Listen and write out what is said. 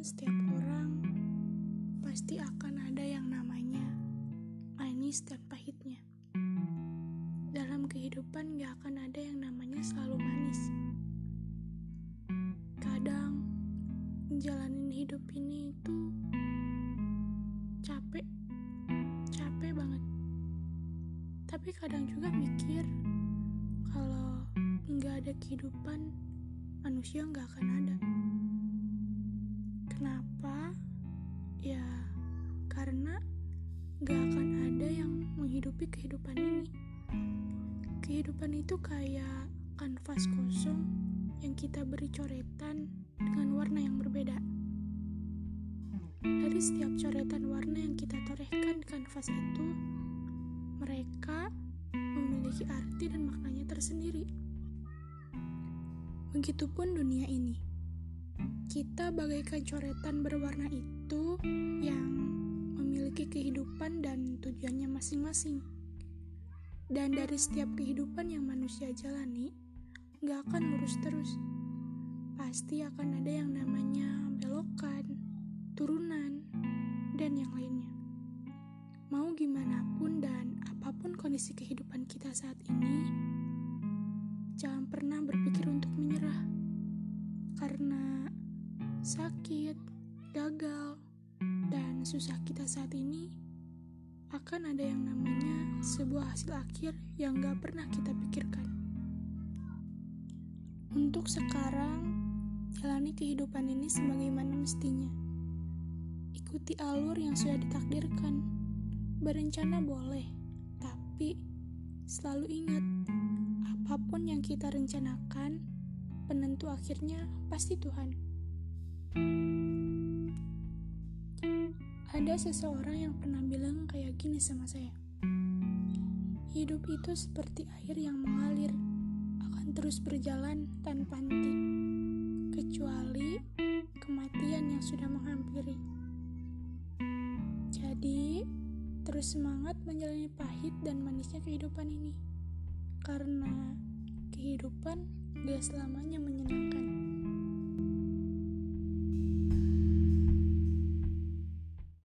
setiap orang pasti akan ada yang namanya manis dan pahitnya. Dalam kehidupan gak akan ada yang namanya selalu manis. Kadang menjalani hidup ini itu capek, capek banget. Tapi kadang juga mikir kalau nggak ada kehidupan, manusia nggak akan ada. Kenapa? Ya, karena gak akan ada yang menghidupi kehidupan ini. Kehidupan itu kayak kanvas kosong yang kita beri coretan dengan warna yang berbeda. Dari setiap coretan warna yang kita torehkan di kanvas itu, mereka memiliki arti dan maknanya tersendiri. Begitupun dunia ini kita bagaikan coretan berwarna itu yang memiliki kehidupan dan tujuannya masing-masing. Dan dari setiap kehidupan yang manusia jalani, gak akan lurus terus. Pasti akan ada yang namanya belokan, turunan, dan yang lainnya. Mau gimana pun dan apa pun kondisi kehidupan kita saat ini, jangan pernah berpikir untuk menyerah. Karena sakit, gagal, dan susah kita saat ini, akan ada yang namanya sebuah hasil akhir yang gak pernah kita pikirkan. Untuk sekarang, jalani kehidupan ini sebagaimana mestinya. Ikuti alur yang sudah ditakdirkan. Berencana boleh, tapi selalu ingat, apa pun yang kita rencanakan, penentu akhirnya pasti Tuhan. Ada seseorang yang pernah bilang kayak gini sama saya. Hidup itu seperti air yang mengalir, akan terus berjalan tanpa henti, kecuali kematian yang sudah menghampiri. Jadi, terus semangat menjalani pahit dan manisnya kehidupan ini. Karena kehidupan gak selamanya menyenangkan.